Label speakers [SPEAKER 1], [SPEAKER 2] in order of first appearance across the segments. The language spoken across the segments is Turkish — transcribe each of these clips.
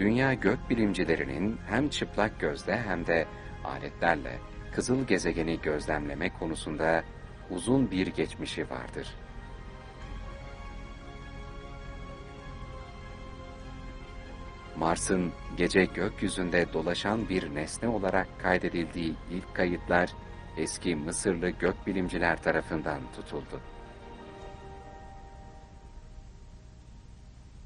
[SPEAKER 1] dünya gökbilimcilerinin hem çıplak gözle hem de aletlerle kızıl gezegeni gözlemleme konusunda uzun bir geçmişi vardır. Mars'ın gece gökyüzünde dolaşan bir nesne olarak kaydedildiği ilk kayıtlar eski Mısırlı gökbilimciler tarafından tutuldu.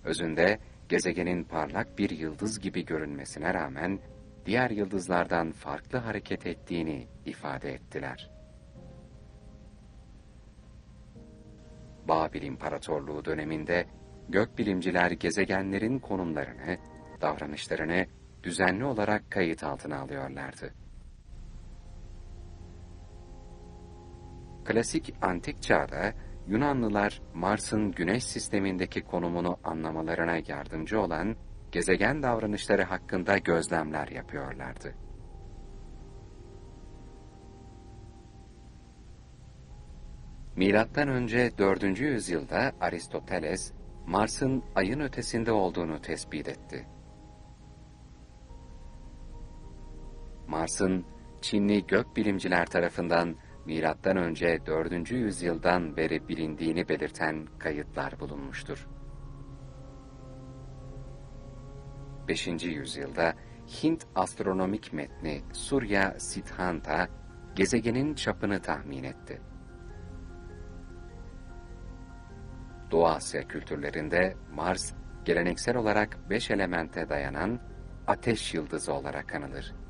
[SPEAKER 1] Özünde gezegenin parlak bir yıldız gibi görünmesine rağmen diğer yıldızlardan farklı hareket ettiğini ifade ettiler. Babil İmparatorluğu döneminde gökbilimciler gezegenlerin konumlarını, davranışlarını düzenli olarak kayıt altına alıyorlardı. Klasik antik çağda Yunanlılar Mars'ın güneş sistemindeki konumunu anlamalarına yardımcı olan gezegen davranışları hakkında gözlemler yapıyorlardı. Milattan önce 4. yüzyılda Aristoteles Mars'ın ayın ötesinde olduğunu tespit etti. Mars'ın Çinli gökbilimciler tarafından milattan önce 4. yüzyıldan beri bilindiğini belirten kayıtlar bulunmuştur. 5. yüzyılda Hint astronomik metni Surya Siddhanta gezegenin çapını tahmin etti. Doğu Asya kültürlerinde Mars geleneksel olarak beş elemente dayanan ateş yıldızı olarak anılır.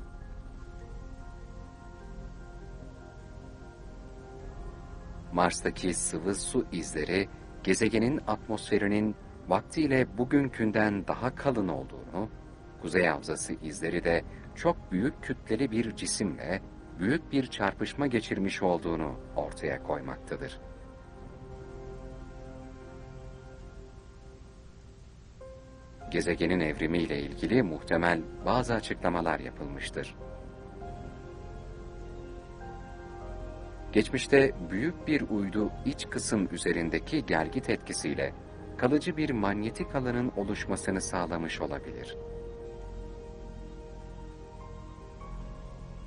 [SPEAKER 1] Mars'taki sıvı su izleri gezegenin atmosferinin vaktiyle bugünkünden daha kalın olduğunu, kuzey havzası izleri de çok büyük kütleli bir cisimle büyük bir çarpışma geçirmiş olduğunu ortaya koymaktadır. Gezegenin evrimiyle ilgili muhtemel bazı açıklamalar yapılmıştır. Geçmişte büyük bir uydu iç kısım üzerindeki gelgit etkisiyle kalıcı bir manyetik alanın oluşmasını sağlamış olabilir.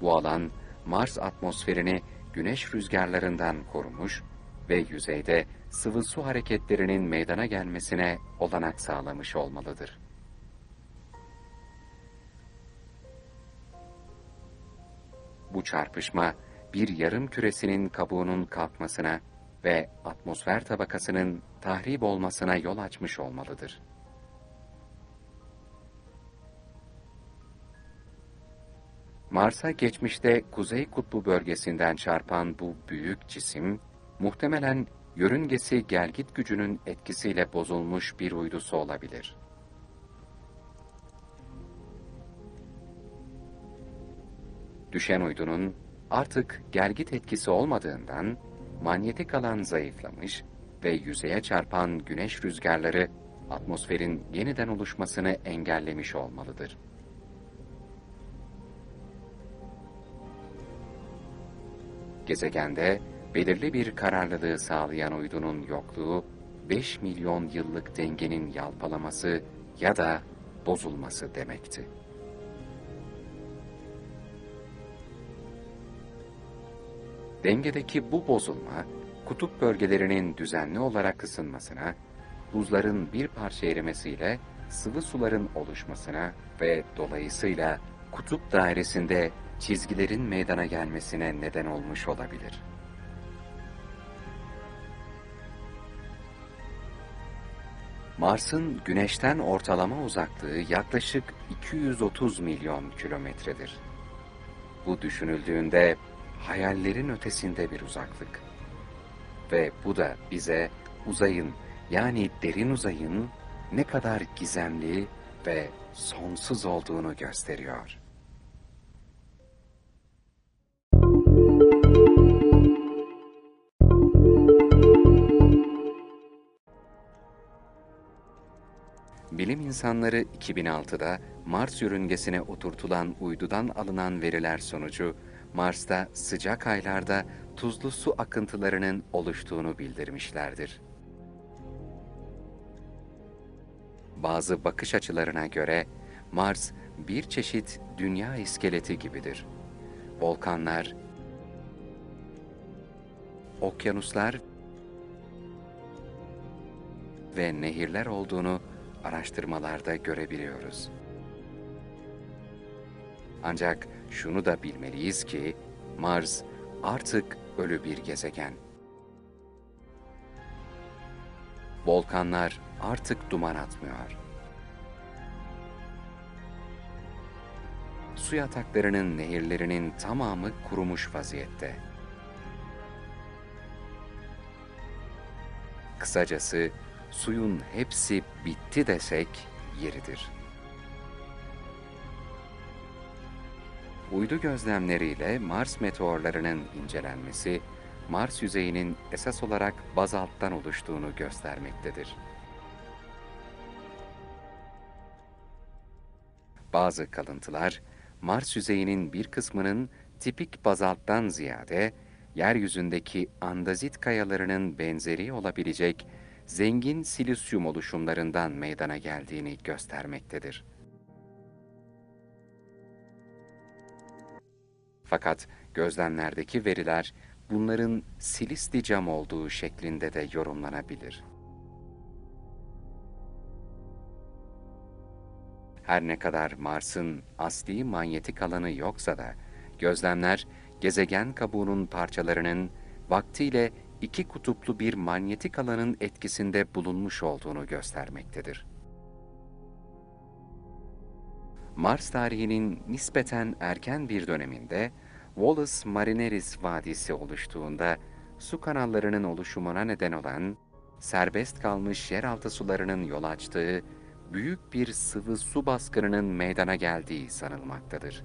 [SPEAKER 1] Bu alan Mars atmosferini güneş rüzgarlarından korumuş ve yüzeyde sıvı su hareketlerinin meydana gelmesine olanak sağlamış olmalıdır. Bu çarpışma bir yarım küresinin kabuğunun kalkmasına ve atmosfer tabakasının tahrip olmasına yol açmış olmalıdır. Mars'a geçmişte Kuzey Kutbu bölgesinden çarpan bu büyük cisim, muhtemelen yörüngesi gelgit gücünün etkisiyle bozulmuş bir uydusu olabilir. Düşen uydunun artık gelgit etkisi olmadığından manyetik alan zayıflamış ve yüzeye çarpan güneş rüzgarları atmosferin yeniden oluşmasını engellemiş olmalıdır. Gezegende belirli bir kararlılığı sağlayan uydunun yokluğu 5 milyon yıllık dengenin yalpalaması ya da bozulması demekti. Dengedeki bu bozulma, kutup bölgelerinin düzenli olarak ısınmasına, buzların bir parça erimesiyle sıvı suların oluşmasına ve dolayısıyla kutup dairesinde çizgilerin meydana gelmesine neden olmuş olabilir. Mars'ın Güneş'ten ortalama uzaklığı yaklaşık 230 milyon kilometredir. Bu düşünüldüğünde hayallerin ötesinde bir uzaklık. Ve bu da bize uzayın yani derin uzayın ne kadar gizemli ve sonsuz olduğunu gösteriyor. Bilim insanları 2006'da Mars yörüngesine oturtulan uydudan alınan veriler sonucu Mars'ta sıcak aylarda tuzlu su akıntılarının oluştuğunu bildirmişlerdir. Bazı bakış açılarına göre Mars bir çeşit dünya iskeleti gibidir. Volkanlar, okyanuslar ve nehirler olduğunu araştırmalarda görebiliyoruz. Ancak şunu da bilmeliyiz ki Mars artık ölü bir gezegen. Volkanlar artık duman atmıyor. Su yataklarının nehirlerinin tamamı kurumuş vaziyette. Kısacası suyun hepsi bitti desek yeridir. Uydu gözlemleriyle Mars meteorlarının incelenmesi, Mars yüzeyinin esas olarak bazalttan oluştuğunu göstermektedir. Bazı kalıntılar, Mars yüzeyinin bir kısmının tipik bazalttan ziyade, yeryüzündeki andazit kayalarının benzeri olabilecek zengin silisyum oluşumlarından meydana geldiğini göstermektedir. Fakat gözlemlerdeki veriler bunların silisli cam olduğu şeklinde de yorumlanabilir. Her ne kadar Mars'ın asli manyetik alanı yoksa da gözlemler gezegen kabuğunun parçalarının vaktiyle iki kutuplu bir manyetik alanın etkisinde bulunmuş olduğunu göstermektedir. Mars tarihinin nispeten erken bir döneminde Valles Marineris Vadisi oluştuğunda su kanallarının oluşumuna neden olan serbest kalmış yeraltı sularının yol açtığı büyük bir sıvı su baskınının meydana geldiği sanılmaktadır.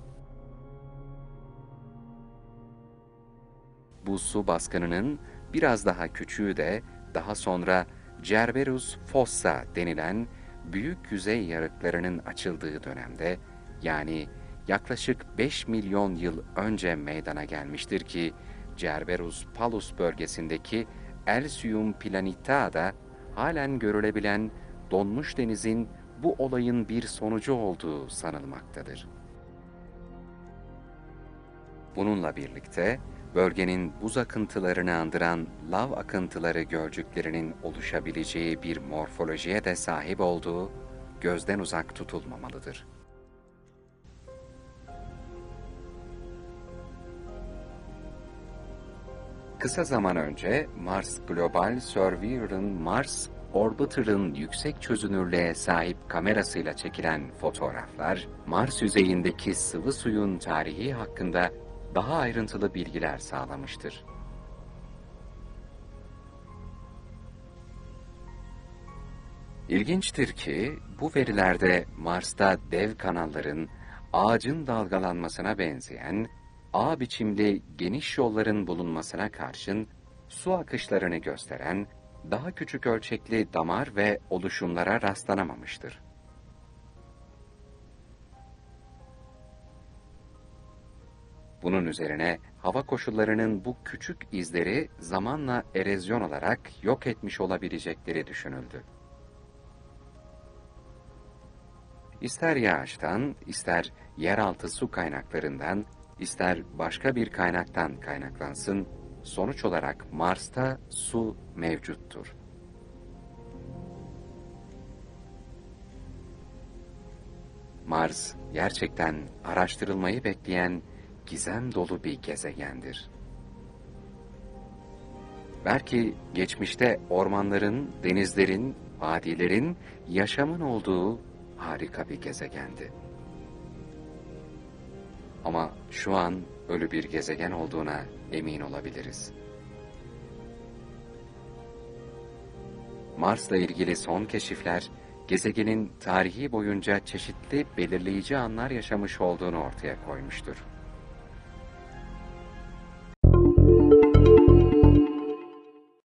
[SPEAKER 1] Bu su baskınının biraz daha küçüğü de daha sonra Cerberus fossa denilen büyük yüzey yarıklarının açıldığı dönemde yani yaklaşık 5 milyon yıl önce meydana gelmiştir ki Cerberus Palus bölgesindeki Elsium Planita'da halen görülebilen donmuş denizin bu olayın bir sonucu olduğu sanılmaktadır. Bununla birlikte bölgenin buz akıntılarını andıran lav akıntıları gölcüklerinin oluşabileceği bir morfolojiye de sahip olduğu gözden uzak tutulmamalıdır. Kısa zaman önce Mars Global Surveyor'ın Mars Orbiter'ın yüksek çözünürlüğe sahip kamerasıyla çekilen fotoğraflar, Mars yüzeyindeki sıvı suyun tarihi hakkında daha ayrıntılı bilgiler sağlamıştır. İlginçtir ki bu verilerde Mars'ta dev kanalların ağacın dalgalanmasına benzeyen ağ biçimli geniş yolların bulunmasına karşın su akışlarını gösteren daha küçük ölçekli damar ve oluşumlara rastlanamamıştır. Bunun üzerine hava koşullarının bu küçük izleri zamanla erozyon olarak yok etmiş olabilecekleri düşünüldü. İster yağıştan, ister yeraltı su kaynaklarından, ister başka bir kaynaktan kaynaklansın, sonuç olarak Mars'ta su mevcuttur. Mars gerçekten araştırılmayı bekleyen gizem dolu bir gezegendir. Belki geçmişte ormanların, denizlerin, vadilerin, yaşamın olduğu harika bir gezegendi. Ama şu an ölü bir gezegen olduğuna emin olabiliriz. Mars'la ilgili son keşifler, gezegenin tarihi boyunca çeşitli belirleyici anlar yaşamış olduğunu ortaya koymuştur.